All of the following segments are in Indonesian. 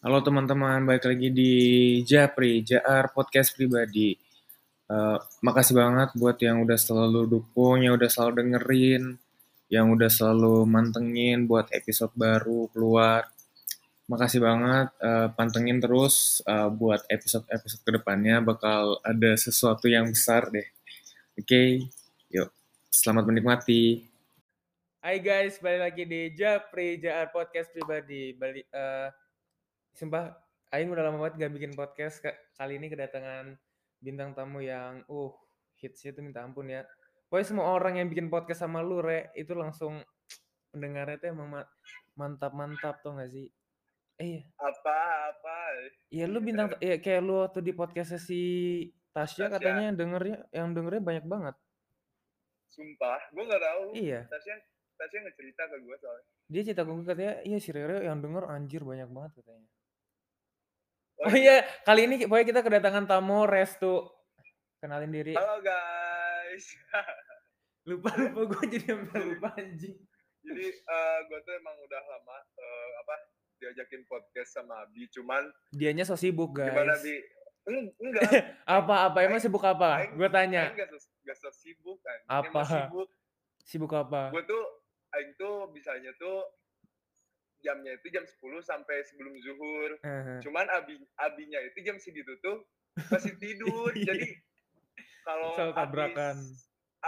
Halo teman-teman, balik lagi di Japri, JR Podcast Pribadi. Uh, makasih banget buat yang udah selalu dukung, yang udah selalu dengerin, yang udah selalu mantengin buat episode baru keluar. Makasih banget, uh, pantengin terus uh, buat episode-episode ke depannya bakal ada sesuatu yang besar deh. Oke, okay? yuk, selamat menikmati. Hai guys, balik lagi di Japri, JR Podcast Pribadi. Balik, uh, sumpah Aing udah lama banget gak bikin podcast kali ini kedatangan bintang tamu yang uh hitsnya tuh minta ampun ya. Pokoknya semua orang yang bikin podcast sama lu re itu langsung pendengarnya tuh emang mantap-mantap tuh gak sih? Eh iya. Apa apa? Iya lu bintang ya kayak lu waktu di podcastnya si Tasya, Tasya. katanya yang dengernya yang dengernya banyak banget. Sumpah gue gak tahu. Iya. Tasya Tasya ngecerita ke gue soalnya. Dia cerita ke gue katanya iya si Rere yang denger anjir banyak banget katanya Oh, iya, kali ini pokoknya kita kedatangan tamu Restu. Kenalin diri. Halo guys. lupa lupa gue jadi sampai lupa anjing. Jadi uh, gue tuh emang udah lama uh, apa diajakin podcast sama Abi, cuman dianya so sibuk guys. Gimana Bi? enggak. apa apa emang sibuk apa? Gue tanya. Enggak gak so sibuk kan. Apa? Sibuk. Sibuk apa? Gue tuh Aing tuh bisanya tuh jamnya itu jam 10 sampai sebelum zuhur. Uh-huh. Cuman abi abinya itu jam segitu tuh masih tidur. Iya. Jadi kalau tabrakan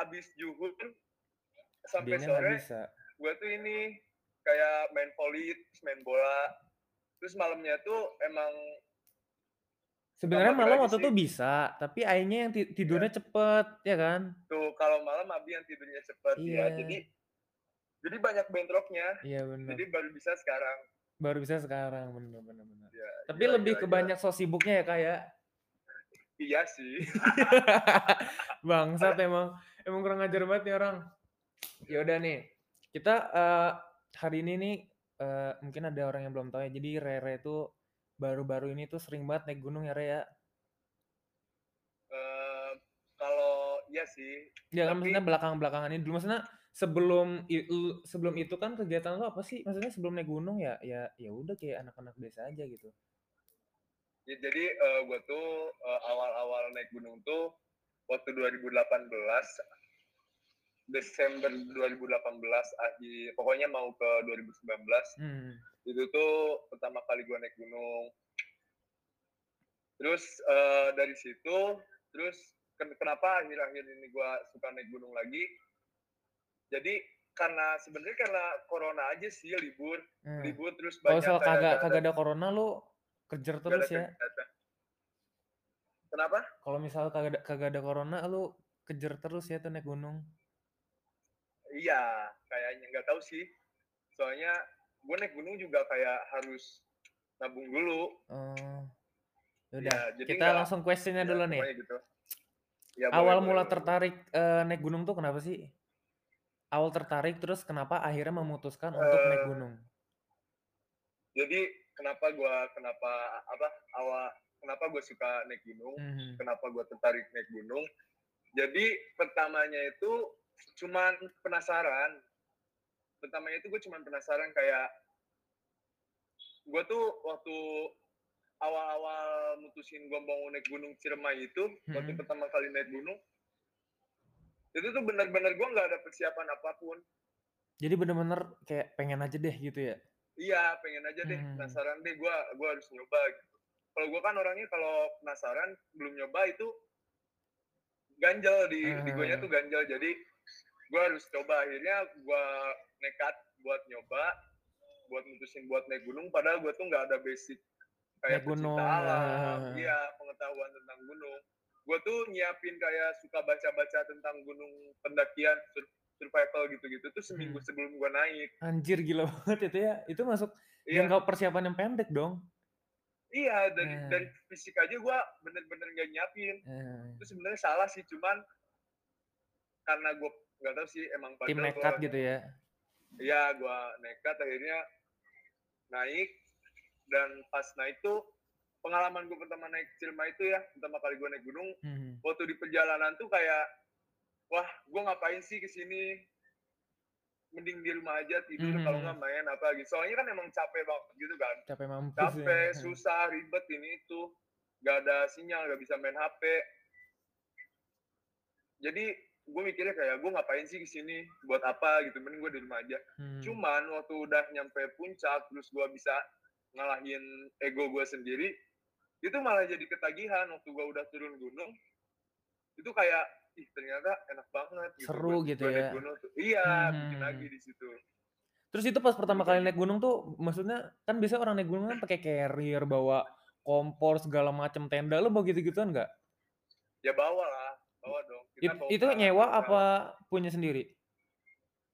abis zuhur sampai Dianya sore gue tuh ini kayak main volley, main bola. Terus malamnya tuh emang Sebenarnya malam waktu itu bisa, tapi airnya yang tidurnya ya. cepet, ya kan? Tuh kalau malam Abi yang tidurnya cepet ya. iya. ya. Jadi jadi banyak bentroknya. Iya benar. Jadi baru bisa sekarang. Baru bisa sekarang, benar benar benar. Ya, Tapi gila, lebih gila, ke gila. banyak sos sibuknya ya kayak. Ya? Iya sih. Bangsat emang emang kurang ajar banget nih orang. Ya udah nih. Kita uh, hari ini nih uh, mungkin ada orang yang belum tahu ya. Jadi Rere itu baru-baru ini tuh sering banget naik gunung ya Re ya. Uh, kalau iya sih. Ya kan maksudnya belakang-belakangan ini dulu maksudnya sebelum sebelum itu kan kegiatan lo apa sih? Maksudnya sebelum naik gunung ya ya ya udah kayak anak-anak biasa aja gitu. Ya, jadi uh, gue tuh uh, awal-awal naik gunung tuh waktu 2018 Desember 2018 akhir pokoknya mau ke 2019 hmm. itu tuh pertama kali gue naik gunung terus uh, dari situ terus kenapa akhir-akhir ini gue suka naik gunung lagi jadi karena sebenarnya karena corona aja sih libur hmm. libur terus banyak kalau kagak kagak ada corona lu kejar terus ya kenapa kalau misal kagak ada kagak ada corona lu kejar terus ya tuh naik gunung iya kayaknya nggak tahu sih soalnya gue naik gunung juga kayak harus nabung dulu oh. Udah, ya, jadi kita langsung questionnya ya, dulu nih. Gitu. Ya, Awal boleh, mula boleh, tertarik uh, naik gunung tuh kenapa sih? Awal tertarik terus kenapa akhirnya memutuskan untuk uh, naik gunung? Jadi kenapa gue kenapa apa awal kenapa gue suka naik gunung? Mm-hmm. Kenapa gue tertarik naik gunung? Jadi pertamanya itu cuman penasaran. Pertamanya itu gue cuman penasaran kayak gue tuh waktu awal-awal mutusin gue mau naik gunung Ciremai itu mm-hmm. waktu pertama kali naik gunung itu tuh bener-bener gue nggak ada persiapan apa pun. Jadi bener-bener kayak pengen aja deh gitu ya? Iya pengen aja deh. Hmm. penasaran deh gue gue harus nyoba gitu. Kalau gue kan orangnya kalau penasaran belum nyoba itu ganjel di hmm. di gue nya tuh ganjel. Jadi gue harus coba. Akhirnya gue nekat buat nyoba buat mutusin buat naik gunung. Padahal gue tuh nggak ada basic kayak naik gunung alam. iya pengetahuan tentang gunung gue tuh nyiapin kayak suka baca-baca tentang gunung pendakian survival gitu-gitu tuh seminggu hmm. sebelum gue naik. Anjir gila banget itu ya. Itu masuk iya. jangka persiapan yang pendek dong. Iya dari hmm. dari fisik aja gue bener-bener gak nyiapin. Hmm. Itu sebenarnya salah sih cuman karena gue nggak tahu sih emang tim nekat gitu ya. Iya gue nekat akhirnya naik dan pas naik tuh pengalaman gue pertama naik Cilma itu ya pertama kali gue naik gunung hmm. waktu di perjalanan tuh kayak wah gue ngapain sih ke sini mending di rumah aja tidur kalau Mhm. nggak main apa gitu soalnya kan emang capek banget gitu kan Capek mampus capek ya. susah ribet ini itu nggak ada sinyal nggak bisa main HP jadi gue mikirnya kayak gue ngapain sih ke sini buat apa gitu mending gue di rumah aja Hmm. cuman waktu udah nyampe puncak terus gue bisa ngalahin ego gue sendiri itu malah jadi ketagihan waktu gue udah turun gunung itu kayak ih ternyata enak banget gitu Seru gua- gitu gua naik ya. gunung tuh. iya Hmm. bikin lagi di situ Terus itu pas pertama kali naik gunung tuh, maksudnya kan biasa orang naik gunung kan pakai carrier, bawa kompor segala macam tenda, lu bawa gitu-gituan nggak? ya bawa lah bawa dong It- bawa itu nyewa segala. apa punya sendiri?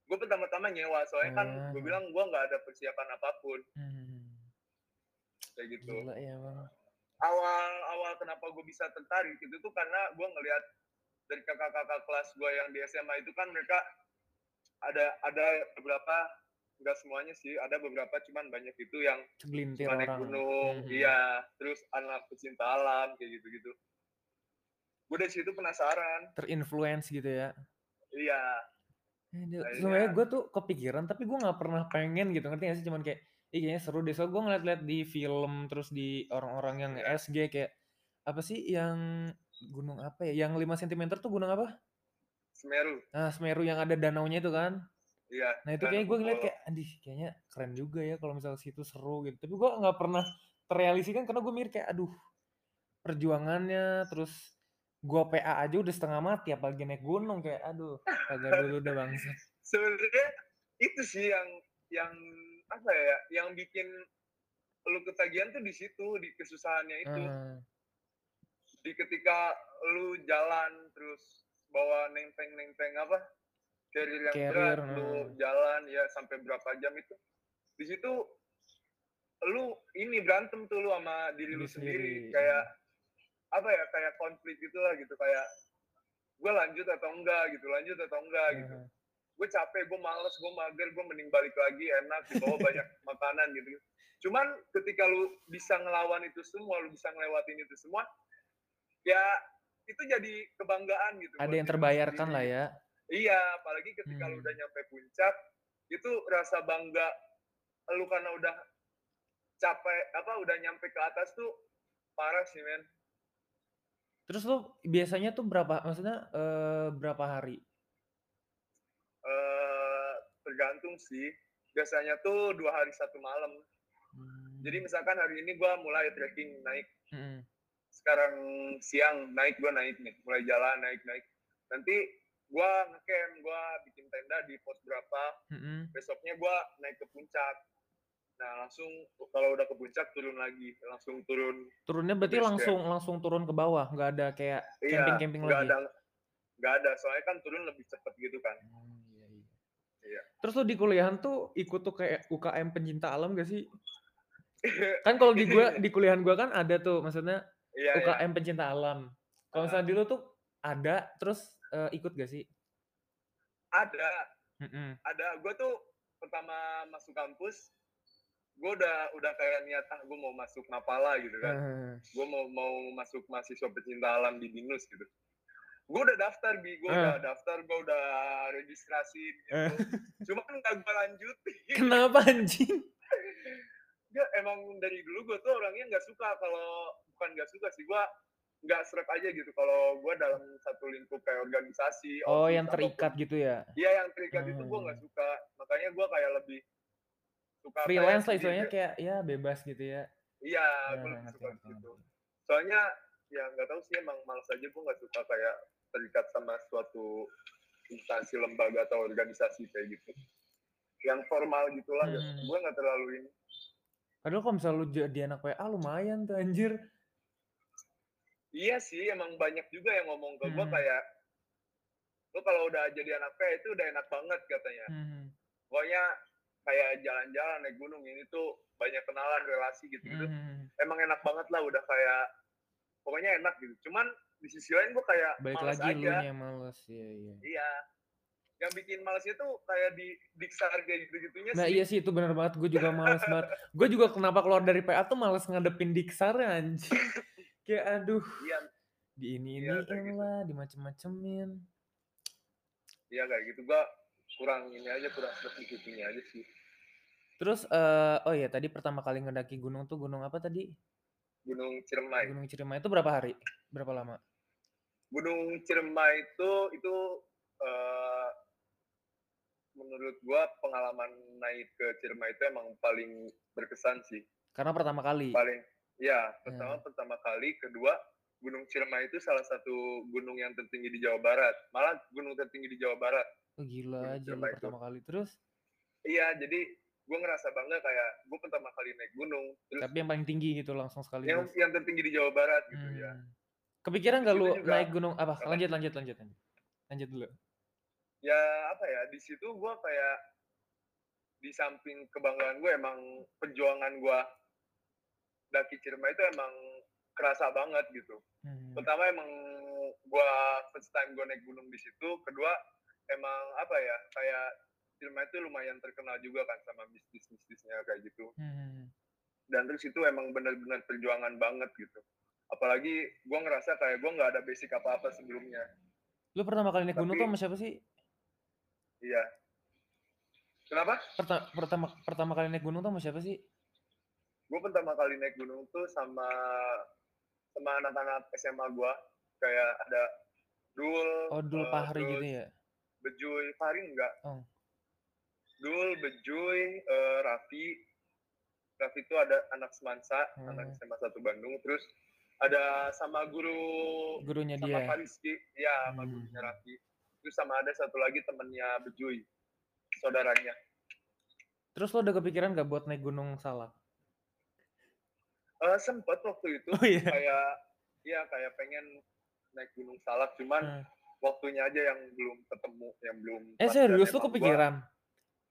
gue pertama-tama nyewa soalnya kan Ah. gue bilang gue nggak ada persiapan apa pun Hmm. kayak gitu Gila ya bang. Awal awal kenapa gue bisa tertarik itu tuh karena gue ngelihat dari kakak-kakak kelas gue yang di SMA itu kan mereka ada ada beberapa nggak semuanya sih ada beberapa cuman banyak itu yang suka naik gunung Mhm. iya terus anak pecinta alam kayak gitu gitu gue dari situ penasaran Terinfluence gitu ya. iya Eh, Sebenarnya gue tuh kepikiran, tapi gue nggak pernah pengen gitu, ngerti gak sih? Cuman kayak, ih kayaknya seru deh. Soalnya gue ngeliat-liat di film, terus di orang-orang yang Iya. SG kayak, apa sih yang gunung apa ya? Yang 5 cm tuh gunung apa? Semeru Nah, Semeru yang ada danaunya itu kan. iya Nah itu Danau kayak gue ngeliat kayak, aduh kayaknya keren juga ya kalau misalnya situ seru gitu. Tapi gue nggak pernah terrealisasikan karena gue mikir kayak, aduh perjuangannya, terus gue PA aja udah setengah mati, apalagi naik gunung kayak, aduh kagak dulu udah bangsa. sebenarnya itu sih yang yang apa ya yang bikin lu ketagihan tuh di situ di kesusahannya itu. Ah, di ketika lu jalan terus bawa nenteng nenteng apa carrier yang Carrier, berat lu ah. jalan ya sampai berapa jam itu. Di situ lu ini berantem tuh lu sama diri lu Diri sendiri sendiri. kayak apa ya kayak konflik gitulah gitu kayak gue lanjut atau enggak? gitu lanjut atau enggak? Gitu. ah. Gue capek gue males gue mager gue mending balik lagi enak dibawa banyak makanan gitu cuman ketika lu bisa ngelawan itu semua lu bisa ngelewatin itu semua ya itu jadi kebanggaan gitu Ada yang lu terbayarkan lah ya. iya apalagi ketika lu Hmm. udah nyampe puncak itu rasa bangga lu karena udah capek apa udah nyampe ke atas tuh parah sih men Terus lu biasanya tuh berapa, maksudnya eh, berapa hari? Eh tergantung sih biasanya tuh dua hari satu malam Hmm. jadi misalkan hari ini gua mulai trekking naik Mm-mm. sekarang siang naik gua naik nih mulai jalan naik naik nanti gua ngecamp gua bikin tenda di pos berapa Mm-mm. besoknya gua naik ke puncak nah langsung kalau udah ke puncak turun lagi langsung turun Turunnya berarti Base camp. langsung langsung turun ke bawah, nggak ada kayak iya camping-camping nggak lagi. ada nggak ada soalnya kan turun lebih cepet gitu kan iya, iya. Iya. Terus lu di kuliahan tuh ikut tuh kayak UKM pencinta alam gak sih? Kan kalau di gua di kuliahan gua kan ada tuh, maksudnya iya iya UKM pencinta alam. Kalau misalnya di lu tuh ada, terus eh, ikut gak sih? ada Mm-mm. ada gue tuh pertama masuk kampus gue udah udah kayak niat ah gue mau masuk Mapala gitu kan Ah, gue mau mau masuk mahasiswa pecinta alam di binus gitu gue udah daftar bi gue Eh. udah daftar gue udah registrasi gitu Eh. cuma nggak gue lanjutin Kenapa anjing? Nggak, emang dari dulu gue tuh orangnya nggak suka kalau bukan nggak suka sih gue nggak serap aja gitu kalau gue dalam satu lingkup kayak organisasi Oh, yang terikat gitu ya? iya yang terikat itu gue nggak Hmm. suka makanya gue kayak lebih suka Freelance lah istilahnya kayak ya bebas gitu ya. iya Ah, gue lebih suka gitu soalnya ya nggak tahu sih emang malas aja gue nggak suka kayak terikat sama suatu instansi lembaga atau organisasi kayak gitu yang formal gitulah nggak Hmm. gue nggak terlalu ini Padahal kalau misalnya lu jadi anak PA lumayan tuh anjir. iya sih emang banyak juga yang ngomong ke gue Hmm. kayak lu kalau udah jadi anak PA itu udah enak banget katanya Hmm. pokoknya kayak jalan-jalan naik gunung ini tuh banyak kenalan relasi gitu gitu Hmm. emang enak banget lah udah kayak pokoknya enak gitu cuman di sisi lain gue kayak Balik males lagi lu aja yang males. Iya, iya. iya. Yang bikin malesnya tuh kayak di diksar kayak gitu gitunya Nah iya sih itu bener banget, gue juga males banget. Gue juga kenapa keluar dari PA tuh males ngadepin Diksar anjing. Kayak aduh, iya. Di ini Iya, iniin gitu. lah, dimacem-macemin. iya kayak gitu. Gua kurang ini aja kurang sedikitnya aja sih. Terus uh, oh ya tadi pertama kali ngedaki gunung tuh gunung apa tadi? Gunung Ciremai. Gunung Ciremai. Itu berapa hari? Berapa lama Gunung Ciremai itu itu uh, menurut gua pengalaman naik ke Ciremai itu emang paling berkesan sih karena pertama kali paling ya pertama pertama kali kedua Gunung Ciremai itu salah satu gunung yang tertinggi di Jawa Barat malah gunung tertinggi di Jawa Barat Oh gila aja pertama kali terus? Iya jadi gue ngerasa bangga kayak gue pertama kali naik gunung. Terus Tapi yang paling tinggi gitu langsung sekali. Yang yang tertinggi di Jawa Barat gitu hmm. ya. Kepikiran gak lu juga, naik gunung apa? Lanjut lanjut lanjut lanjut dulu. Ya apa ya di situ gue kayak di samping kebanggaan gue emang perjuangan gue daki Ciremai itu emang kerasa banget gitu. Hmm. Pertama emang gue first time gue naik gunung di situ. Kedua emang apa ya kayak Cilma itu lumayan terkenal juga kan sama bisnis-bisnisnya kayak gitu. Hmm. Dan terus itu emang benar-benar perjuangan banget gitu. Apalagi gue ngerasa kayak gue nggak ada basic apa-apa sebelumnya. Lu pertama kali naik gunung tuh sama siapa sih? Iya. Kenapa? Pertama, pertama pertama kali naik gunung tuh sama siapa sih? Gue pertama kali naik gunung tuh sama sama anak-anak SMA gue. Kayak ada Dul. Oh, Dul uh, Pahri gitu ya? Bejuy Farin enggak oh. Dul Bejuy uh, Raffi Raffi itu ada anak semansa hmm. anak SMA satu Bandung terus ada sama guru gurunya sama dia Fariski ya sama hmm. gurunya Raffi terus sama ada satu lagi temennya Bejuy saudaranya terus lo udah kepikiran gak buat naik gunung salak uh, sempet waktu itu oh, iya. kayak ya kayak pengen naik gunung salak cuman hmm waktunya aja yang belum ketemu, yang belum. Eh serius tuh kepikiran?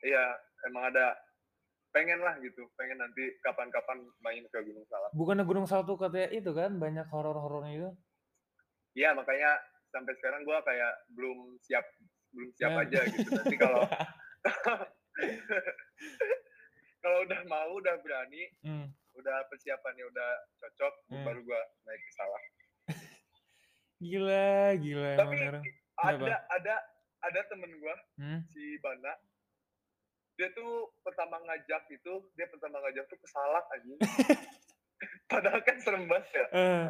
iya, emang ada pengen lah gitu, pengen nanti kapan-kapan main ke Gunung Salak. Bukannya Gunung Salak tuh katanya itu kan banyak horor-horornya itu? Iya, makanya sampai sekarang gua kayak belum siap, belum siap yeah. aja gitu. Nanti kalau kalau udah mau, udah berani, hmm. udah persiapannya udah cocok, hmm. baru gua naik ke Salak. Gila, gila Tapi emang ada ada ada temen gua hmm? si Bana. Dia tuh pertama ngajak itu, dia pertama ngajak tuh kesalak aja. Padahal kan serem banget ya. Uh.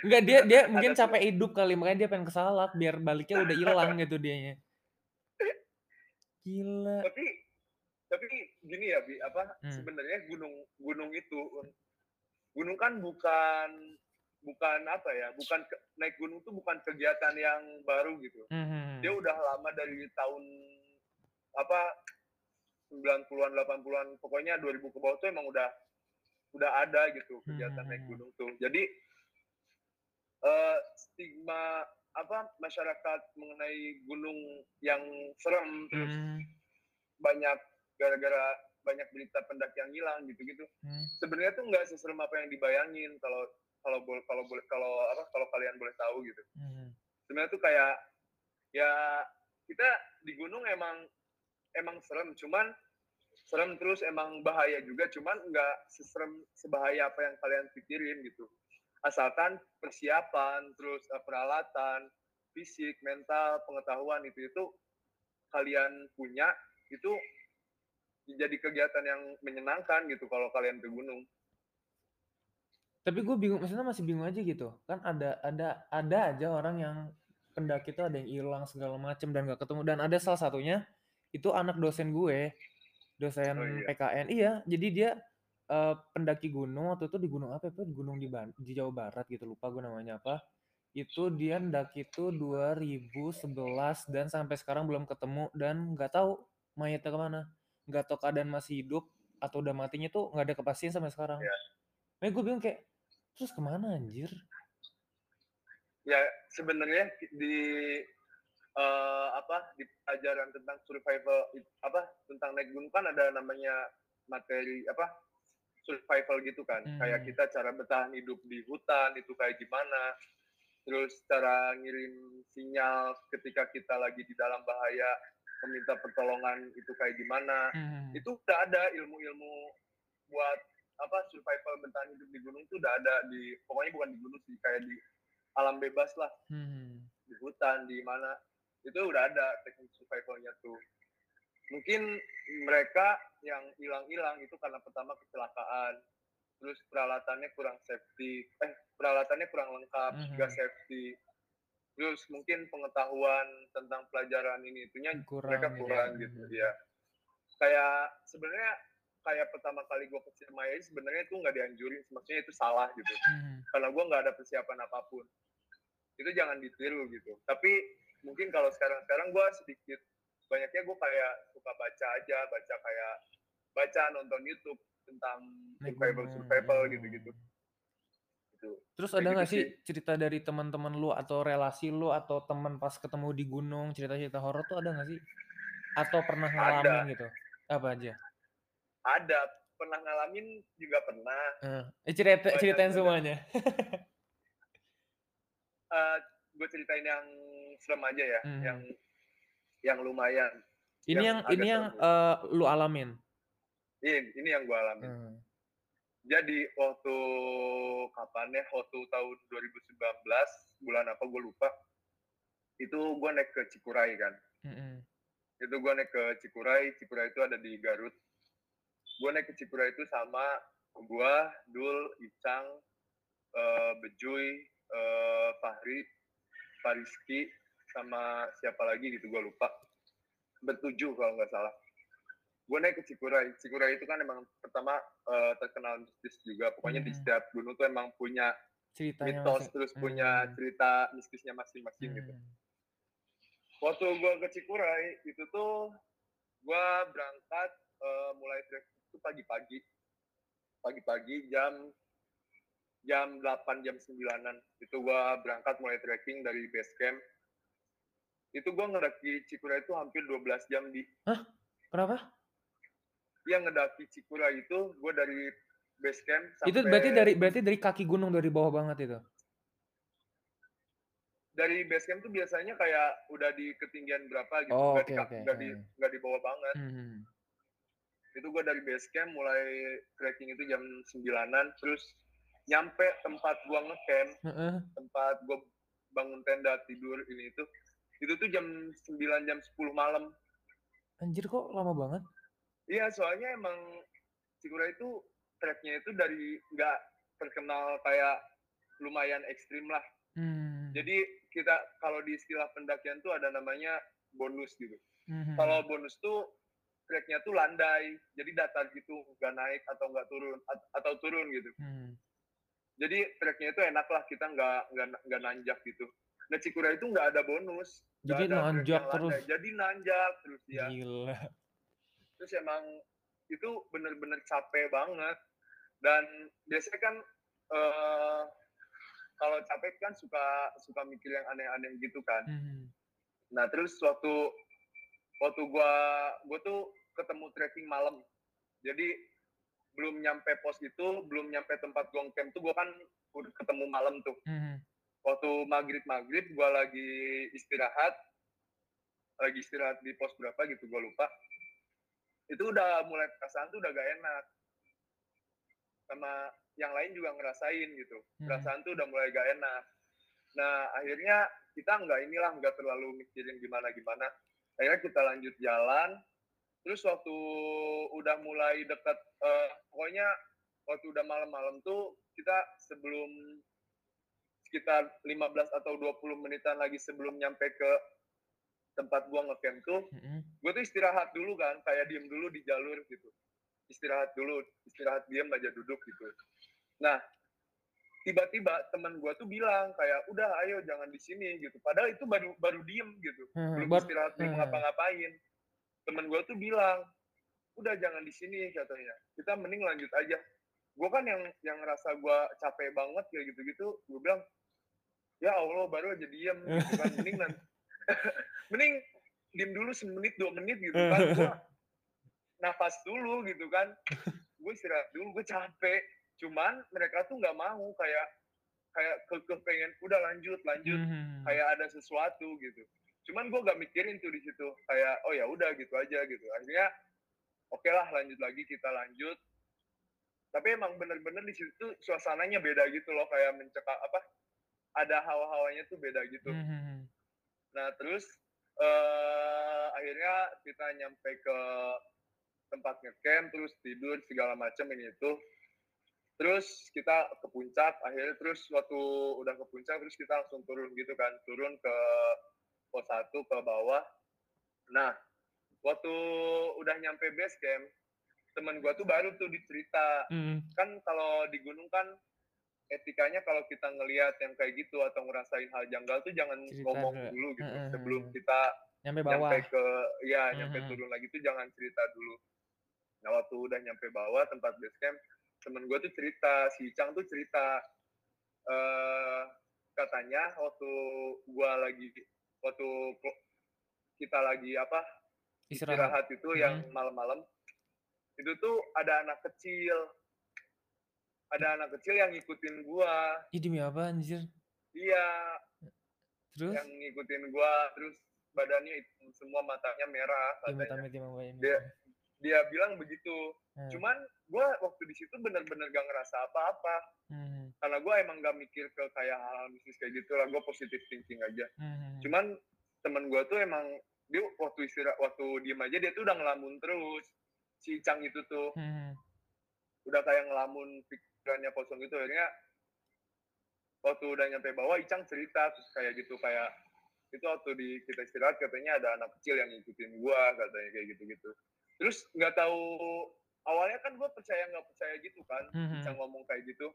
Enggak dia dia mungkin capek hidup kali makanya dia pengen kesalak biar baliknya udah hilang gitu dianya. Gila. Tapi tapi gini ya Bi, apa hmm. sebenarnya gunung gunung itu gunung kan bukan bukan apa ya bukan ke, naik gunung tuh bukan kegiatan yang baru gitu mm-hmm. dia udah lama dari tahun apa 90-an 80-an pokoknya 2000 ke bawah tuh emang udah udah ada gitu kegiatan mm-hmm. naik gunung tuh jadi uh, stigma apa masyarakat mengenai gunung yang serem terus mm-hmm. banyak gara-gara banyak berita pendaki yang hilang gitu-gitu. Hmm. Sebenarnya tuh nggak seserem apa yang dibayangin kalau kalau boleh kalau boleh kalau apa kalau kalian boleh tahu gitu hmm. sebenarnya tuh kayak ya kita di gunung emang emang serem cuman serem terus emang bahaya juga cuman nggak seserem sebahaya apa yang kalian pikirin gitu asalkan persiapan terus uh, peralatan fisik mental pengetahuan itu itu kalian punya itu jadi kegiatan yang menyenangkan gitu kalau kalian ke gunung tapi gue bingung, maksudnya masih bingung aja gitu. Kan ada ada ada aja orang yang pendaki itu ada yang hilang segala macem dan gak ketemu. Dan ada salah satunya itu anak dosen gue, dosen oh, iya. PKN. Iya, jadi dia uh, pendaki gunung waktu itu di gunung apa itu di gunung di Ban di Jawa Barat gitu lupa gue namanya apa. Itu dia ndaki itu 2011 dan sampai sekarang belum ketemu dan nggak tahu mayatnya ke mana. Nggak tahu keadaan masih hidup atau udah matinya tuh nggak ada kepastian sampai sekarang. Yeah. Nah, gue bilang kayak Terus ke mana anjir? Ya sebenarnya di uh, apa di pelajaran tentang survival apa tentang naik gunung kan ada namanya materi apa survival gitu kan hmm. kayak kita cara bertahan hidup di hutan itu kayak gimana terus cara ngirim sinyal ketika kita lagi di dalam bahaya meminta pertolongan itu kayak gimana hmm. itu udah ada ilmu-ilmu buat apa survival bertahan hidup di gunung itu udah ada di pokoknya bukan di gunung sih kayak di alam bebas lah hmm. di hutan di mana itu udah ada teknik survivalnya tuh mungkin mereka yang hilang-hilang itu karena pertama kecelakaan terus peralatannya kurang safety eh peralatannya kurang lengkap mm -hmm. juga safety terus mungkin pengetahuan tentang pelajaran ini itunya kurang, mereka gitu kurang ya. gitu ya kayak sebenarnya kayak pertama kali gue ke Ciremai sebenarnya itu nggak dianjurin maksudnya itu salah gitu hmm. karena gue nggak ada persiapan apa pun itu jangan ditiru gitu tapi mungkin kalau sekarang sekarang gue sedikit banyaknya gue kayak suka baca aja baca kayak baca nonton YouTube tentang survival survival gitu gitu gitu. Terus ada nggak gitu sih cerita dari teman-teman lu atau relasi lu atau teman pas ketemu di gunung cerita-cerita horor tuh ada nggak sih? Atau pernah ngalamin ada. gitu? Apa aja? Ada, pernah ngalamin juga pernah. Uh, eh, cerita Banyak ceritain semuanya. uh, gue ceritain yang serem aja ya, hmm. yang yang lumayan. Ini yang, yang ini yang uh, lu alamin. Ini, ini yang gue alamin. Hmm. Jadi waktu kapan ya? Waktu tahun 2019 bulan apa gue lupa. Itu gue naik ke Cikuray kan. Mm-hmm. Itu gue naik ke Cikuray. Cikuray itu ada di Garut. Gue naik ke Cikuray itu sama gue, Dul, Icang, uh, Bejuy, uh, Fahri, Fariski, sama siapa lagi gitu gue lupa. Bertujuh kalau nggak salah gue naik ke Cikuray. Cikuray itu kan emang pertama uh, terkenal mistis juga. Pokoknya hmm. di setiap gunung tuh emang punya Ceritanya mitos, masing. terus hmm. punya cerita mistisnya masing-masing gitu. hmm. gitu. Waktu gue ke Cikuray, itu tuh gue berangkat uh, mulai trek itu pagi-pagi. Pagi-pagi jam jam 8, jam 9-an. Itu gue berangkat mulai trekking dari base camp. Itu gue ngedaki Cikuray itu hampir 12 jam di... Hah? Kenapa? yang ngedaki Cikura itu gue dari base camp sampai itu berarti dari berarti dari kaki gunung dari bawah banget itu dari base camp tuh biasanya kayak udah di ketinggian berapa gitu oh, nggak okay, di okay. nggak di hmm. nggak di bawah banget hmm. itu gue dari base camp mulai trekking itu jam sembilanan terus nyampe tempat gua ngecamp uh -uh. tempat gua bangun tenda tidur ini itu itu tuh jam 9 jam 10 malam anjir kok lama banget Iya, soalnya emang Cikura itu treknya itu dari nggak terkenal kayak lumayan ekstrim lah. Hmm. Jadi kita kalau di istilah pendakian tuh ada namanya bonus gitu. Hmm. Kalau bonus tuh treknya tuh landai, jadi datar gitu, nggak naik atau nggak turun atau turun gitu. Hmm. Jadi treknya itu enak lah, kita nggak nggak nggak nanjak gitu. Nah Cikura itu nggak ada bonus. Jadi nanjak terus. Jadi nanjak terus ya. Gila terus emang itu bener-bener capek banget dan biasanya kan uh, kalau capek kan suka suka mikir yang aneh-aneh gitu kan mm-hmm. nah terus waktu waktu gua gua tuh ketemu trekking malam jadi belum nyampe pos itu belum nyampe tempat gong camp tuh gua kan udah ketemu malam tuh mm-hmm. Waktu maghrib maghrib gua lagi istirahat lagi istirahat di pos berapa gitu gua lupa. Itu udah mulai perasaan tuh udah gak enak. Sama yang lain juga ngerasain gitu. Hmm. perasaan tuh udah mulai gak enak. Nah akhirnya kita nggak inilah nggak terlalu mikirin gimana gimana akhirnya kita lanjut jalan. Terus waktu udah mulai dekat uh, pokoknya waktu udah malam-malam tuh kita sebelum sekitar 15 atau 20 menitan lagi sebelum nyampe ke tempat gua ngecamp tuh, mm-hmm. gue tuh istirahat dulu kan, kayak diem dulu di jalur gitu. Istirahat dulu, istirahat diem aja duduk gitu. Nah, tiba-tiba teman gue tuh bilang kayak udah ayo jangan di sini gitu. Padahal itu baru baru diem gitu, hmm, belum istirahat belum hmm. ngapa-ngapain. Temen gue tuh bilang udah jangan di sini katanya. Kita mending lanjut aja. Gue kan yang yang ngerasa gue capek banget kayak gitu-gitu. Gue bilang ya Allah baru aja diem gitu kan. Mending nanti mending diem dulu semenit dua menit gitu kan gua nafas dulu gitu kan gue istirahat dulu gue capek cuman mereka tuh nggak mau kayak kayak ke pengen udah lanjut lanjut mm-hmm. kayak ada sesuatu gitu cuman gue gak mikirin tuh di situ kayak oh ya udah gitu aja gitu akhirnya oke okay lah lanjut lagi kita lanjut tapi emang bener-bener di situ suasananya beda gitu loh kayak mencekak apa ada hawa-hawanya tuh beda gitu. Mm-hmm. Nah terus uh, akhirnya kita nyampe ke tempat ngecamp terus tidur segala macam ini itu terus kita ke puncak akhirnya terus waktu udah ke puncak terus kita langsung turun gitu kan. Turun ke pos satu ke bawah. Nah waktu udah nyampe base camp teman gua tuh baru tuh dicerita. Mm. kan kalau di gunung kan etikanya kalau kita ngelihat yang kayak gitu atau ngerasain hal janggal tuh jangan cerita ngomong dulu, dulu gitu. Uh, sebelum kita nyampe bawah. nyampe ke ya nyampe uh, turun lagi tuh jangan cerita dulu. Nah waktu udah nyampe bawah tempat base camp temen gue tuh cerita si Chang tuh cerita uh, katanya waktu gue lagi waktu kita lagi apa istirahat, istirahat itu hmm. yang malam-malam itu tuh ada anak kecil. Ada anak kecil yang ngikutin gua. Ih, demi apa anjir? Iya. Terus? Yang ngikutin gua terus badannya itu semua matanya merah katanya. dia dia bilang begitu. Hmm. cuman gue waktu di situ bener-bener gak ngerasa apa-apa. Hmm. karena gue emang gak mikir ke kayak hal bisnis kayak gitu lah gue positif thinking aja. Hmm. cuman temen gue tuh emang dia waktu istirahat waktu diem aja dia tuh udah ngelamun terus si Cang itu tuh hmm. udah kayak ngelamun pikirannya kosong gitu akhirnya waktu udah nyampe bawah Icang cerita terus kayak gitu kayak itu waktu di kita istirahat katanya ada anak kecil yang ngikutin gua katanya kayak gitu-gitu terus nggak tahu awalnya kan gue percaya nggak percaya gitu kan mm-hmm. bisa ngomong kayak gitu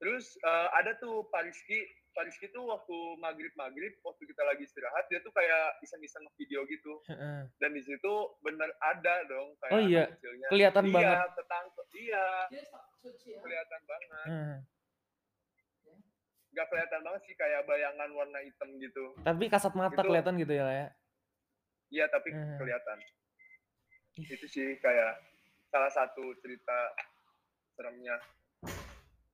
terus uh, ada tuh Pak Rizky. Pak Rizky tuh waktu maghrib maghrib waktu kita lagi istirahat dia tuh kayak iseng-iseng video gitu. Uh. dan di situ bener ada dong kayak oh iya kecilnya. kelihatan iya, banget. ketangkep iya. Kelihatan banget. Uh. Gak kelihatan banget sih kayak bayangan warna hitam gitu. Tapi kasat mata itu, kelihatan gitu ya ya iya tapi uh. kelihatan. Itu sih kayak salah satu cerita seremnya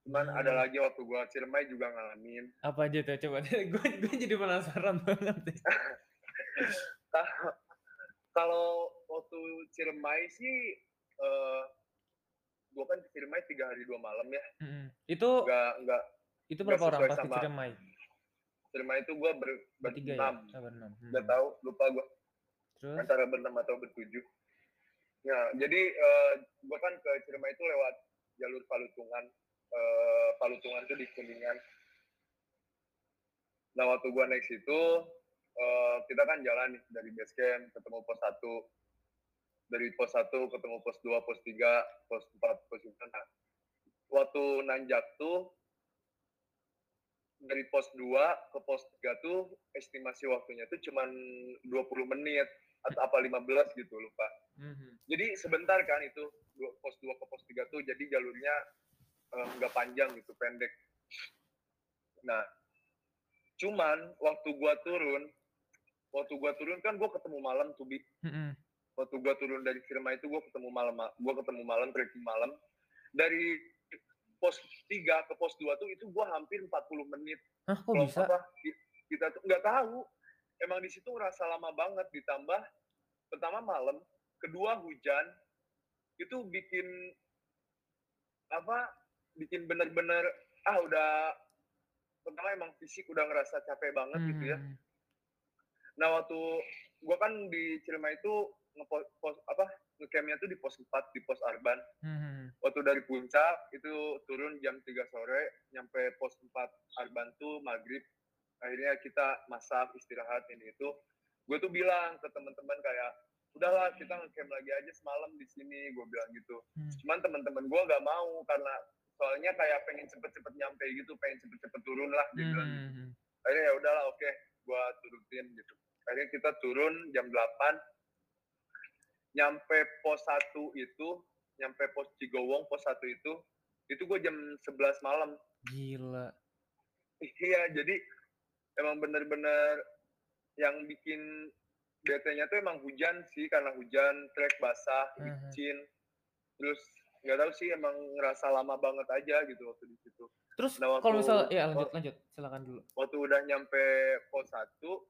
cuman hmm. ada lagi waktu gua Ciremai juga ngalamin apa aja tuh coba gue gue jadi penasaran banget deh kalau waktu Ciremai sih uh, gua kan ke Ciremai tiga hari dua malam ya hmm. itu enggak enggak itu berapa orang pas ke Ciremai Ciremai itu gua ber, bertiga ya? Berenam hmm. Gak tahu lupa gua Terus? antara berenam atau bertujuh Ya, jadi uh, gue kan ke Ciremai itu lewat jalur Palutungan. Uh, Palutungan itu di Kuningan. Nah, waktu gue naik situ, uh, kita kan jalan nih dari base camp ketemu pos 1. Dari pos 1 ketemu pos 2, pos 3, pos 4, pos 5. Nah, waktu nanjak tuh, dari pos 2 ke pos 3 tuh estimasi waktunya tuh cuma 20 menit atau apa 15 gitu lupa. Mm-hmm. Jadi sebentar kan itu pos 2 ke pos 3 tuh jadi jalurnya nggak um, panjang gitu, pendek. Nah, cuman waktu gua turun, waktu gua turun kan gua ketemu malam tuh bi. Mm-hmm. Waktu gua turun dari firma itu gua ketemu malam, gua ketemu malam trekking malam. Dari pos 3 ke pos 2 tuh itu gua hampir 40 menit. Hah, kok bisa? Apa, kita tuh nggak tahu emang di situ ngerasa lama banget ditambah pertama malam, kedua hujan, itu bikin apa? Bikin bener-bener ah udah pertama emang fisik udah ngerasa capek banget hmm. gitu ya. Hmm. Nah waktu gua kan di Cilema itu ngepos apa ngecampnya tuh di pos 4 di pos Arban. Hmm. Waktu dari puncak itu turun jam 3 sore, nyampe pos 4 Arban tuh maghrib akhirnya kita masak istirahat ini itu gue tuh bilang ke teman-teman kayak udahlah kita ngecamp lagi aja semalam di sini gue bilang gitu hmm. cuman teman-teman gue gak mau karena soalnya kayak pengen cepet-cepet nyampe gitu pengen cepet-cepet turun lah gitu hmm. akhirnya ya udahlah oke okay, gue turutin gitu akhirnya kita turun jam 8 nyampe pos 1 itu nyampe pos Cigowong pos 1 itu itu gue jam 11 malam gila iya jadi emang bener-bener yang bikin bete-nya tuh emang hujan sih karena hujan trek basah mhm. licin terus nggak tahu sih emang ngerasa lama banget aja gitu waktu di situ. Terus nah, kalau misal ya lanjut lanjut. Silakan dulu. waktu udah nyampe pos satu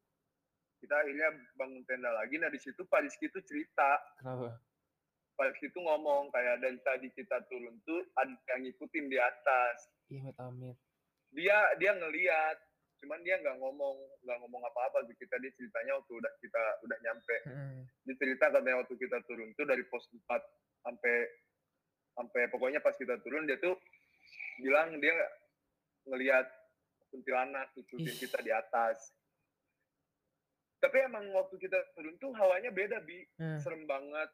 kita akhirnya bangun tenda lagi. Nah di situ Pak Rizky tuh cerita. Kenapa? Pak Rizky tuh ngomong kayak dari tadi kita turun tuh ada yang ngikutin di atas. Iya amit dia dia ngelihat cuman dia nggak ngomong nggak ngomong apa-apa di kita dia ceritanya waktu udah kita udah nyampe. Hmm. dia cerita katanya waktu kita turun tuh dari pos 4 sampai sampai pokoknya pas kita turun dia tuh bilang dia ngelihat kuntilanak ngikutin Ih. kita di atas tapi emang waktu kita turun tuh hawanya beda bi Hmm. serem banget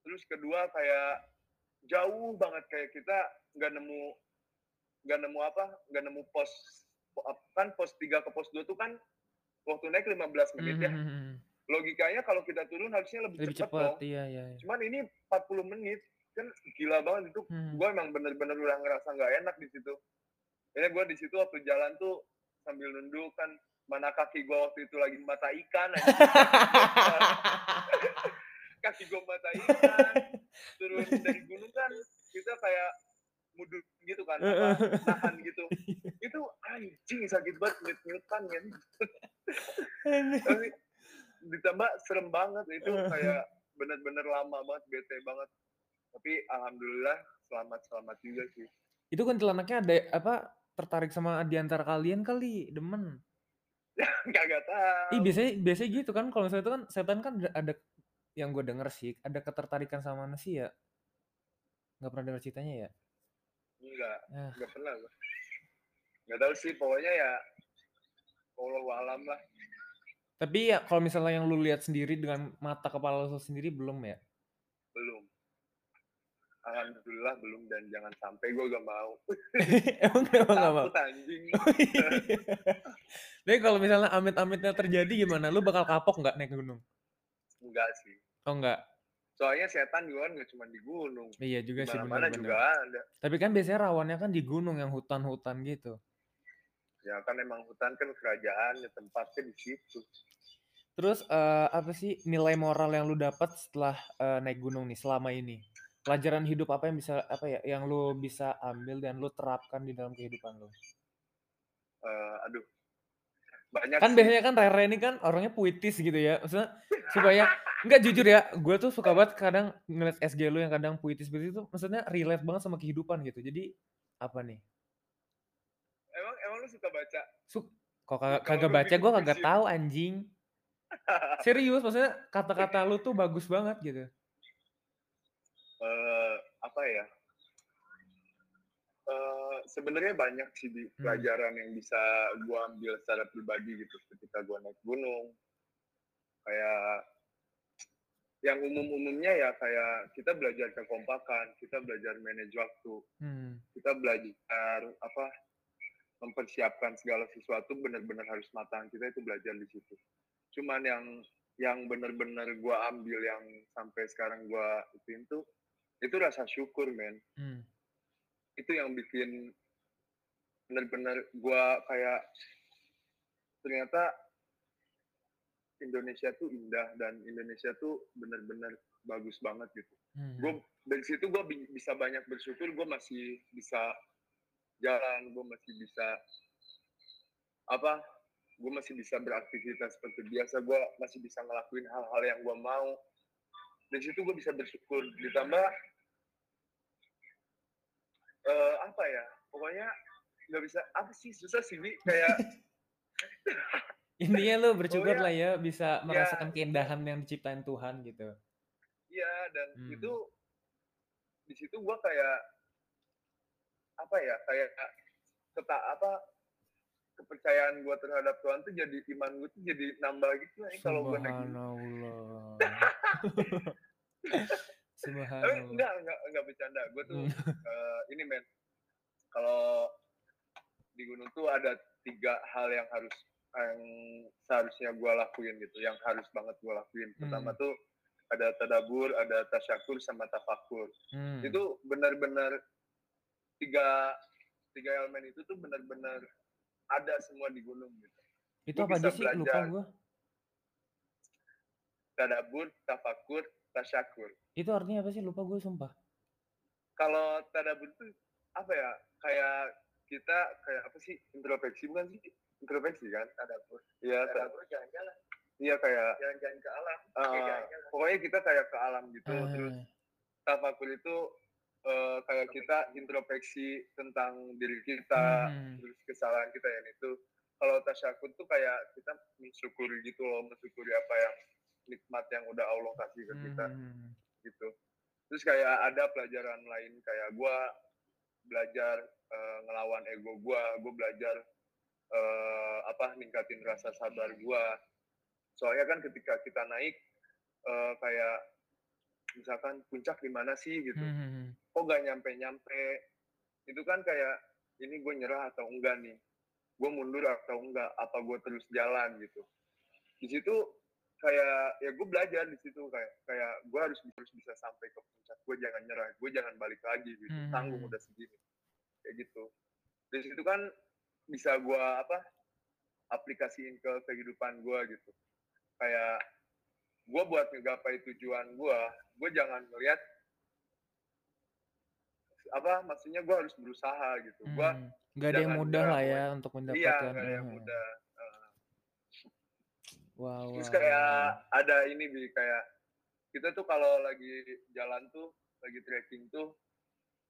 terus kedua kayak jauh banget kayak kita nggak nemu nggak nemu apa nggak nemu pos kan pos 3 ke pos 2 tuh kan waktu naik 15 menit ya Hmm. logikanya kalau kita turun harusnya lebih, Lebih cepat cepat, dong iya iya. iya. cuman ini 40 menit kan gila banget itu. Hmm. gue emang bener-bener udah ngerasa nggak enak di situ. Ini gue di situ waktu jalan tuh sambil nunduk kan mana kaki gue waktu itu lagi mata ikan kaki gue mata ikan turun dari gunung kan kita kayak mudut gitu kan apa, nahan gitu. Itu anjing sakit banget nyut nyutan kan tapi ditambah serem banget itu kayak bener-bener lama banget bete banget tapi alhamdulillah selamat selamat juga sih Itu kuntilanaknya ada apa tertarik sama di antara kalian kali, demen. kagak tahu Ih, biasanya biasanya gitu kan kalau misalnya itu kan setan kan ada, yang gue denger sih, ada ketertarikan sama manusia. Nggak pernah denger ceritanya ya? enggak Ah. enggak pernah gua nggak tahu sih pokoknya ya Allah alam lah Tapi ya kalau misalnya yang lu lihat sendiri dengan mata kepala lu sendiri belum ya? belum alhamdulillah belum dan jangan sampai gue gak mau emang emang nggak mau? anjing Tapi kalau misalnya amit-amitnya terjadi gimana? Lu bakal kapok nggak naik gunung? enggak sih Oh enggak? soalnya setan juga kan nggak cuma di gunung Iya juga sih mana-mana benar-benar. juga ada Tapi kan biasanya rawannya kan di gunung yang hutan-hutan gitu. ya kan emang hutan kan kerajaan ya tempatnya di situ Terus eh, apa sih nilai moral yang lu dapat setelah eh, naik gunung nih selama ini? Pelajaran hidup apa yang bisa apa ya yang lu bisa ambil dan lu terapkan di dalam kehidupan lu? Eh, aduh banyak Kan sih. biasanya kan Rere ini kan orangnya puitis gitu ya. Maksudnya supaya nggak jujur ya, gue tuh suka banget kadang ngeliat SG lu yang kadang puitis-puitis itu maksudnya relate banget sama kehidupan gitu. Jadi apa nih? emang emang lu suka baca Su kok kagak, kagak baca gue kagak tahu anjing. Serius maksudnya kata-kata lu tuh bagus banget gitu. Apa ya eh sebenarnya banyak sih di Hmm. pelajaran yang bisa gua ambil secara pribadi gitu ketika gua naik gunung kayak yang umum-umumnya ya kayak kita belajar kekompakan kita belajar manage waktu Hmm. kita belajar apa mempersiapkan segala sesuatu benar-benar harus matang kita itu belajar di situ cuman yang yang benar-benar gua ambil yang sampai sekarang gua ituin tuh itu rasa syukur men Hmm. itu yang bikin benar-benar gua kayak ternyata Indonesia tuh indah dan Indonesia tuh benar-benar bagus banget gitu Hmm. gue dari situ gue bisa banyak bersyukur gue masih bisa jalan gue masih bisa apa gue masih bisa beraktivitas seperti biasa gue masih bisa ngelakuin hal-hal yang gue mau dari situ gue bisa bersyukur ditambah eh, apa ya pokoknya nggak bisa apa sih susah sih Bi. kayak Intinya lu bersyukur Pokoknya, lah ya bisa ya, merasakan keindahan yang diciptain Tuhan gitu. Iya dan Hmm. itu di situ gua kayak apa ya kayak keta apa kepercayaan gua terhadap Tuhan tuh jadi iman gua tuh jadi nambah gitu nih kalau gua naik gunung. Subhanallah. Tapi enggak enggak enggak bercanda. Gua tuh Hmm. eh, ini men kalau di gunung tuh ada tiga hal yang harus yang seharusnya gua lakuin gitu, yang harus banget gua lakuin. Pertama Hmm. tuh ada tadabur, ada tasyakur sama tafakur. Hmm. itu benar-benar tiga tiga elemen itu tuh benar-benar ada semua di gunung gitu. Itu gua apa aja sih? Lupa belajar. gua. Tadabur, tafakur, tasyakur. Itu artinya apa sih? Lupa gue sumpah. Kalau tadabur itu apa ya? Kayak kita kayak apa sih? Introspeksi bukan sih? Introspeksi kan? Tadabur. Iya, tadabur jalan-jalan. Iya kayak jalan-jalan ke alam. pokoknya kita kayak ke alam gitu. Terus Ah, tafakur itu eh, kayak kita introspeksi tentang diri kita, Hmm. terus kesalahan kita yang itu. kalau tasyahud tuh kayak kita mensyukuri gitu loh mensyukuri apa yang nikmat yang udah Allah kasih ke kita. Hmm. gitu. Terus kayak ada pelajaran lain kayak gue belajar uh, ngelawan ego gue gue belajar uh, apa ningkatin rasa sabar gue soalnya kan ketika kita naik uh, kayak misalkan puncak di mana sih gitu. Hmm. hmm, hmm. kok gak nyampe nyampe itu kan kayak ini gue nyerah atau enggak nih? Gue mundur atau enggak? Apa gue terus jalan gitu. Di situ kayak ya gue belajar di situ kayak kayak gue harus harus bisa sampai ke puncak. Gue jangan nyerah gue jangan balik lagi gitu. Hmm. tanggung udah segini. Kayak gitu. Di situ kan bisa gue apa aplikasiin ke kehidupan gue gitu. Kayak gue buat ngegapai tujuan gue gue jangan ngeliat apa maksudnya gue harus berusaha gitu. Hmm. gue nggak ada yang mudah lah ya untuk iya, mendapatkan iya nggak ada yang mudah. uh. Wow, terus wow. kayak ada ini bi kayak kita tuh kalau lagi jalan tuh lagi trekking tuh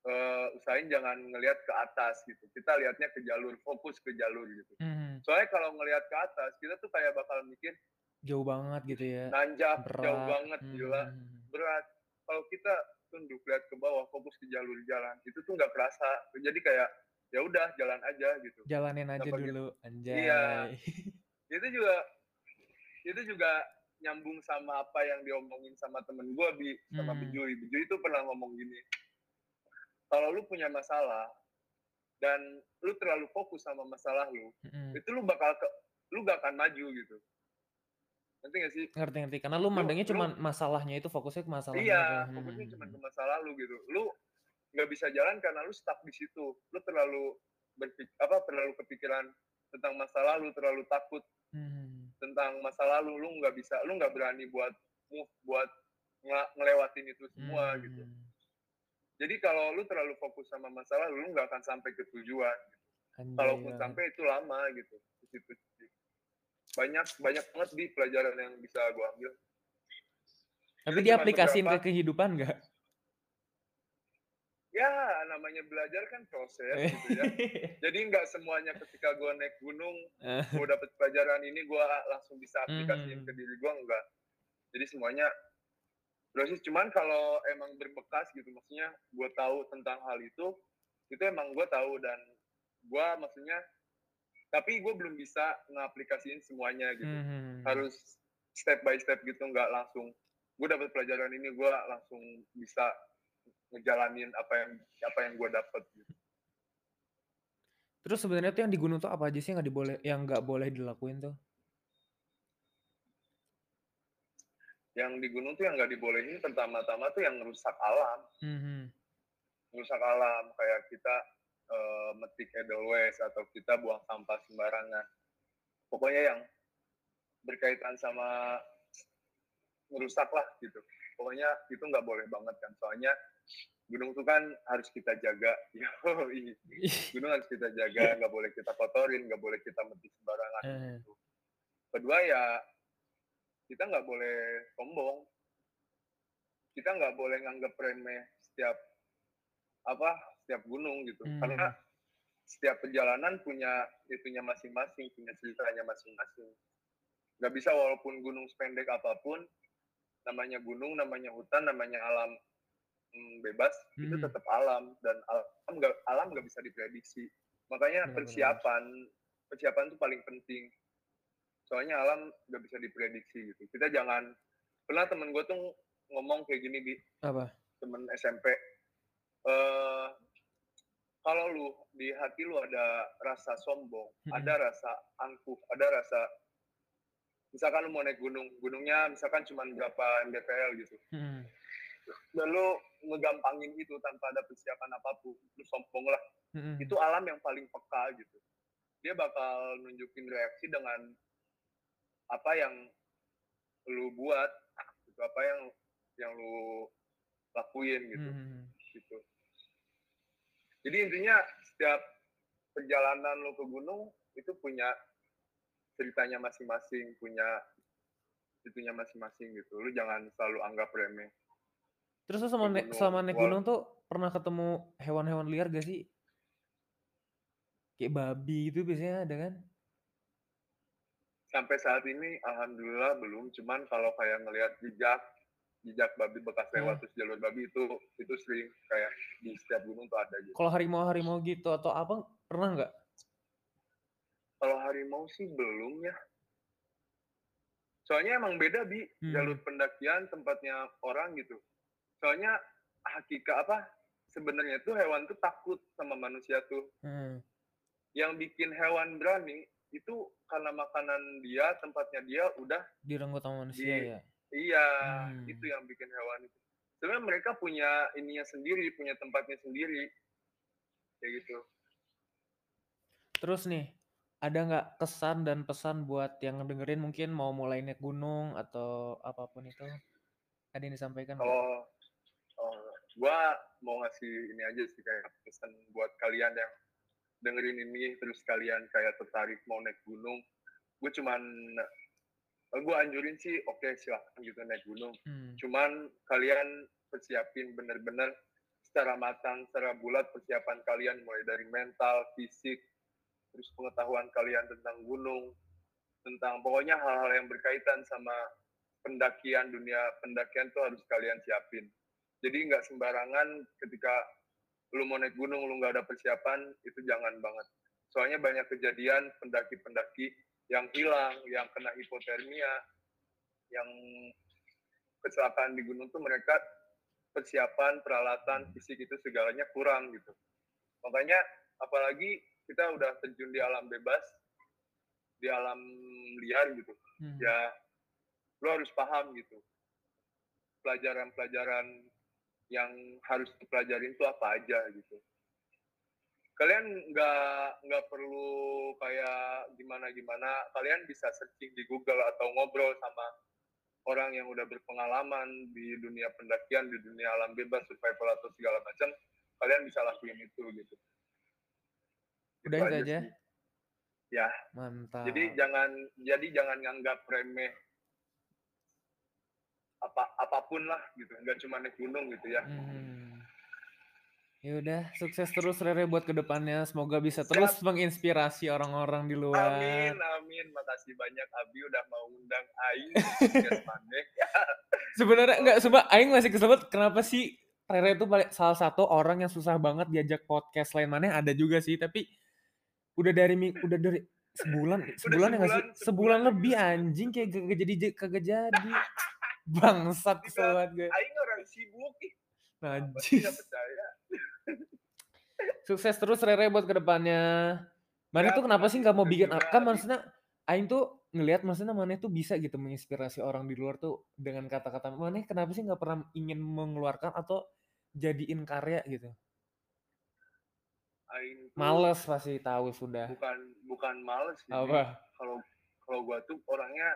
uh, usahain jangan ngelihat ke atas gitu kita lihatnya ke jalur fokus ke jalur gitu hmm. soalnya kalau ngelihat ke atas kita tuh kayak bakal mikir jauh banget gitu ya nanjak berat. jauh banget hmm. gila berat kalau kita tunduk lihat ke bawah fokus ke jalur jalan itu tuh nggak kerasa jadi kayak ya udah jalan aja gitu jalanin aja Dapat dulu gitu. anjay iya itu juga itu juga nyambung sama apa yang diomongin sama temen gue bi sama hmm. Bejui Bejui itu pernah ngomong gini kalau lu punya masalah dan lu terlalu fokus sama masalah lu hmm. itu lu bakal ke, lu gak akan maju gitu Ngerti gak sih? Ngerti ngerti. Karena lu mandangnya cuma masalahnya itu fokusnya ke masalahnya. Iya, hmm. fokusnya cuma ke masalah lu gitu. Lu nggak bisa jalan karena lu stuck di situ. Lu terlalu berpik apa terlalu kepikiran tentang masa lalu, terlalu takut. Tentang masa lalu. Lu nggak bisa, lu nggak berani buat move, buat ngelewatin itu semua hmm. gitu. Jadi kalau lu terlalu fokus sama masalah, lu nggak akan sampai ke tujuan. Gitu. Kalaupun ya. sampai itu lama gitu. Situ banyak banyak banget di pelajaran yang bisa gue ambil tapi dia aplikasiin ke kehidupan nggak ya namanya belajar kan proses eh. gitu ya jadi nggak semuanya ketika gue naik gunung eh. gue dapet pelajaran ini gue langsung bisa aplikasiin hmm. ke diri gue enggak jadi semuanya proses cuman kalau emang berbekas gitu maksudnya gue tahu tentang hal itu itu emang gue tahu dan gue maksudnya tapi gue belum bisa ngaplikasiin semuanya gitu hmm. harus step by step gitu nggak langsung gue dapat pelajaran ini gue langsung bisa ngejalanin apa yang apa yang gue dapat gitu. terus sebenarnya tuh yang di gunung tuh apa aja sih yang nggak diboleh yang nggak boleh dilakuin tuh yang di gunung tuh yang nggak dibolehin pertama-tama tuh yang merusak alam hmm. merusak alam kayak kita uh, metik edelweiss atau kita buang sampah sembarangan. Pokoknya yang berkaitan sama merusak lah gitu. Pokoknya itu nggak boleh banget kan. Soalnya gunung itu kan harus kita jaga. gunung harus kita jaga, nggak boleh kita kotorin, nggak boleh kita metik sembarangan. Gitu. Kedua ya kita nggak boleh sombong. Kita nggak boleh nganggap remeh setiap apa setiap gunung gitu hmm. karena setiap perjalanan punya itunya masing-masing punya ceritanya masing-masing nggak bisa walaupun gunung sependek apa pun namanya gunung namanya hutan namanya alam hmm, bebas hmm. itu tetap alam. Dan alam nggak alam nggak bisa diprediksi. Makanya persiapan benar. persiapan itu paling penting. Soalnya alam nggak bisa diprediksi gitu. Kita jangan pernah temen gue tuh ngomong kayak gini di apa? Temen SMP uh, kalau lu di hati lu ada rasa sombong, hmm. ada rasa angkuh, ada rasa misalkan lu mau naik gunung, gunungnya misalkan cuma berapa mdpl gitu. Hmm. Dan lu ngegampangin itu tanpa ada persiapan apa pun, lu sombong lah. Hmm. Itu alam yang paling peka gitu. Dia bakal nunjukin reaksi dengan apa yang lu buat, gitu, apa yang yang lu lakuin gitu. Hmm. gitu jadi intinya setiap perjalanan lo ke gunung itu punya ceritanya masing-masing, punya itunya masing-masing gitu. Lu jangan selalu anggap remeh. Terus lu sama naik selama naik gunung tuh pernah ketemu hewan-hewan liar gak sih? Kayak babi itu biasanya ada kan? sampai saat ini alhamdulillah belum cuman kalau kayak ngelihat jejak jejak babi bekas lewat hmm. terus jalur babi itu itu sering kayak di setiap gunung tuh ada gitu. Kalau harimau harimau gitu atau apa pernah nggak? Kalau harimau sih belum ya. Soalnya emang beda bi hmm. jalur pendakian tempatnya orang gitu. Soalnya hakikat apa sebenarnya tuh hewan tuh takut sama manusia tuh. Hmm. Yang bikin hewan berani itu karena makanan dia tempatnya dia udah direnggut sama manusia di, ya Iya, hmm. itu yang bikin hewan itu. Sebenarnya mereka punya ininya sendiri, punya tempatnya sendiri. Kayak gitu. Terus nih, ada nggak kesan dan pesan buat yang dengerin mungkin mau mulai naik gunung atau apa pun itu? Ada yang disampaikan? Kalau oh, gua mau ngasih ini aja sih kayak pesan buat kalian yang dengerin ini terus kalian kayak tertarik mau naik gunung. Gue cuman gue anjurin sih oke okay, silahkan gitu naik gunung hmm. cuman kalian persiapin bener-bener secara matang secara bulat persiapan kalian mulai dari mental fisik terus pengetahuan kalian tentang gunung tentang pokoknya hal-hal yang berkaitan sama pendakian dunia pendakian tuh harus kalian siapin jadi nggak sembarangan ketika lu mau naik gunung lu nggak ada persiapan itu jangan banget soalnya banyak kejadian pendaki-pendaki yang hilang, yang kena hipotermia, yang kecelakaan di gunung tuh mereka persiapan, peralatan, fisik itu segalanya kurang gitu. Makanya apalagi kita udah terjun di alam bebas, di alam liar gitu. Hmm. Ya lo harus paham gitu. Pelajaran-pelajaran yang harus dipelajarin itu apa aja gitu kalian nggak nggak perlu kayak gimana gimana kalian bisa searching di Google atau ngobrol sama orang yang udah berpengalaman di dunia pendakian di dunia alam bebas survival atau segala macam kalian bisa lakuin itu gitu udah itu aja, ya mantap jadi jangan jadi jangan nganggap remeh apa apa pun lah gitu nggak cuma naik gunung gitu ya hmm Ya udah, sukses terus Rere buat ke depannya. Semoga bisa terus Siap. menginspirasi orang-orang di luar. Amin, amin. Makasih banyak Abi udah mau undang Aing. Sebenarnya enggak, coba Aing masih kesel kenapa sih Rere itu salah satu orang yang susah banget diajak podcast lain mana ada juga sih, tapi udah dari udah dari sebulan sebulan, sebulan ya sih? Sebulan, sebulan lebih anjing kayak gak jadi kagak jadi. Bangsat banget gue. Aing orang sibuk. Najis. Sukses terus Rere buat ke depannya. Mana ya, tuh kenapa sih nggak mau bikin kan maksudnya Aing tuh ngelihat maksudnya mana tuh bisa gitu menginspirasi orang di luar tuh dengan kata-kata mana kenapa sih nggak pernah ingin mengeluarkan atau jadiin karya gitu. Aing males pasti tahu sudah. Bukan bukan males sih. Apa? Kalau kalau gua tuh orangnya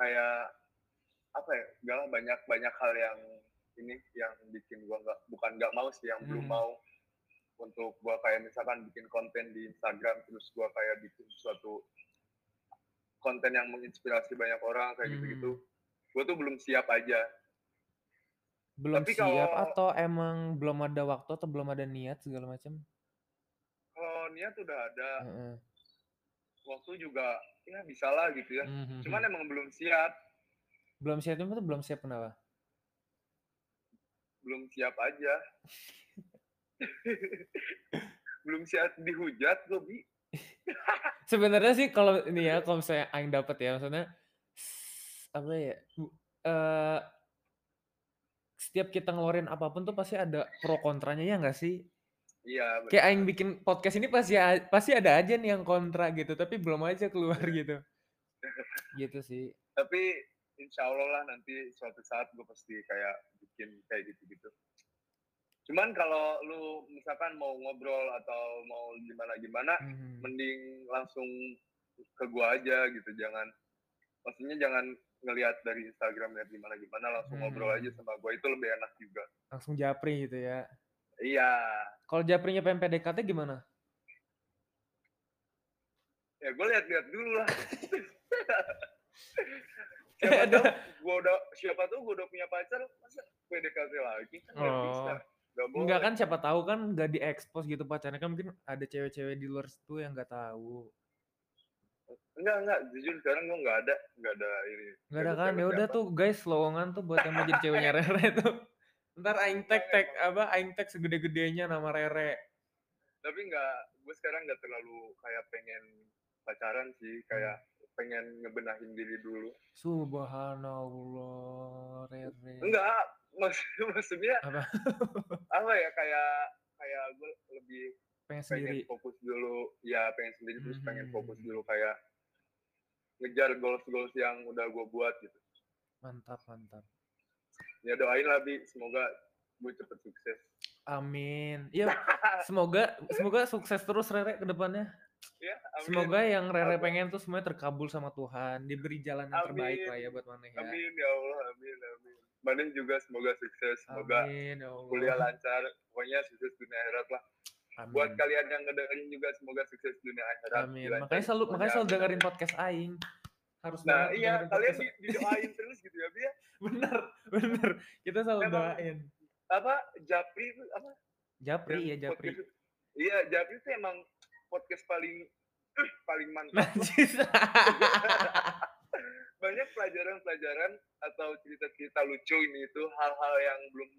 kayak apa ya? Gak banyak banyak hal yang ini yang bikin gua nggak bukan nggak mau sih yang hmm. belum mau untuk gua kayak misalkan bikin konten di Instagram terus gua kayak bikin suatu konten yang menginspirasi banyak orang kayak gitu gitu-gitu gua tuh belum siap aja belum Tapi siap kalau, atau emang belum ada waktu atau belum ada niat segala macam niat udah ada. -uh. waktu juga ya bisa lah gitu ya. -huh. cuman emang belum siap. Belum siap itu belum siap kenapa? Belum siap aja. Belum siap dihujat gue bi. Sebenarnya sih kalau ini ya kalau saya aing dapat ya maksudnya apa ya uh, setiap kita ngeluarin apa pun tuh pasti ada pro kontranya ya nggak sih Iya. Kayak aing bikin podcast ini pasti pasti ada aja nih yang kontra gitu, tapi belum aja keluar gitu. gitu sih. Tapi insya Allah lah nanti suatu saat gue pasti kayak bikin kayak gitu-gitu. Cuman kalau lu misalkan mau ngobrol atau mau gimana-gimana, hmm. mending langsung ke gua aja gitu, jangan maksudnya jangan ngelihat dari Instagram lihat gimana-gimana, langsung hmm. ngobrol aja sama gua itu lebih enak juga. Langsung japri gitu ya. Iya. Kalau japrinya PMPDKT gimana? Ya gue lihat-lihat dulu lah. siapa tahu gue udah siapa tahu gue udah punya pacar masa PDKT lagi kan oh. bisa Enggak kan siapa tahu kan nggak diekspos gitu pacarnya kan mungkin ada cewek-cewek di luar situ yang nggak tahu. Enggak, enggak. Jujur sekarang gue nggak ada, nggak ada ini. Nggak ada kan? Ya udah tuh guys, lowongan tuh buat yang mau jadi ceweknya Rere tuh. Ntar aing tag tag apa? Aing tag segede-gedenya nama Rere. Tapi nggak, gue sekarang nggak terlalu kayak pengen pacaran sih, kayak pengen ngebenahin diri dulu. Subhanallah, Rere. Enggak, maksud, maksudnya Apa? apa ya kayak kayak gue lebih Pengen pengen sendiri. fokus dulu, ya pengen sendiri terus pengen Mhm. fokus dulu kayak ngejar goals goals yang udah gue buat gitu. Mantap, mantap. Ya doain lah bi, semoga gue cepet sukses. Amin. Iya, semoga semoga sukses terus Rere ke depannya. Ya, amin. Semoga yang Rere Amin. pengen tuh semuanya terkabul sama Tuhan, diberi jalan yang terbaik Amin. lah ya buat Maneh ya. Amin ya Allah, amin amin. Manin juga semoga sukses, semoga Amin ya Allah. kuliah lancar, pokoknya sukses dunia akhirat lah. Amin. Buat kalian yang ngedengerin juga semoga sukses dunia akhirat. Amin. Makanya selalu makanya selalu dengerin podcast aing. Harus Nah iya, kalian di, didoain terus gitu ya, Bi ya. bener, bener. Kita selalu Emang doain. Apa Japri apa? Japri ya, Yang Japri. podcast- Iya, Japri itu emang podcast paling paling mantap. Banyak pelajaran-pelajaran atau cerita-cerita lucu ini itu hal-hal yang belum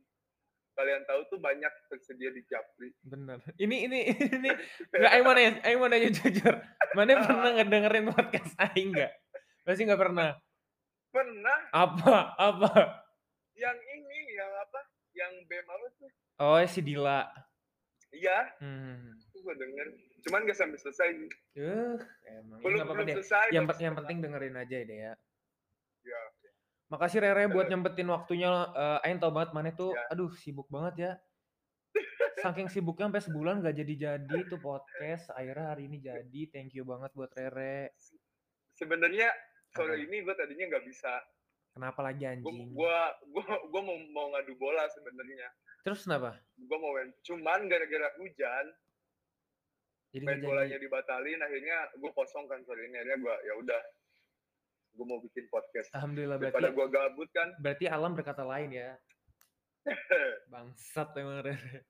kalian tahu tuh banyak tersedia di Japri. bener. Ini ini ini Enggak, aing mana ya? Aing mau nanya jujur. Mana pernah ngedengerin podcast aing enggak? Pasti enggak pernah. Pernah Apa? Apa? yang ini, yang apa? Yang BEM apa tuh? Oh, si Dila. Iya, Hmm. gue denger. Cuman gak sampai selesai. Yuh, emang. Ya, Belum nggak apa-apa belum selesai. Yang, yang penting dengerin aja deh ya. Ya. Makasih Rere buat nyempetin waktunya. Eh, Aing tau banget mana tuh, Ya. aduh sibuk banget ya. Saking sibuknya sampai sebulan gak jadi-jadi tuh podcast. Akhirnya hari ini jadi. Thank you banget buat Rere. Sebenarnya Sore ini gue tadinya nggak bisa. Kenapa lagi Gue anjing? gua gua gua mau mau ngadu bola sebenarnya. Terus kenapa? Gue mau main. Cuman gara-gara hujan, Jadi main bolanya jadi. dibatalin. Akhirnya gue kosong kan sore ini. Akhirnya gue ya udah. Gue mau bikin podcast. Alhamdulillah Daripada berarti gue gabut kan. berarti alam berkata lain ya. Bangsat emang Rere.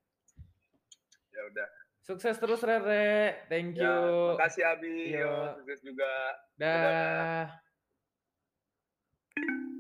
ya udah. Sukses terus Rere. Thank Ya, you. makasih Abi. Yo. Yo, sukses juga. Dah. Thank you.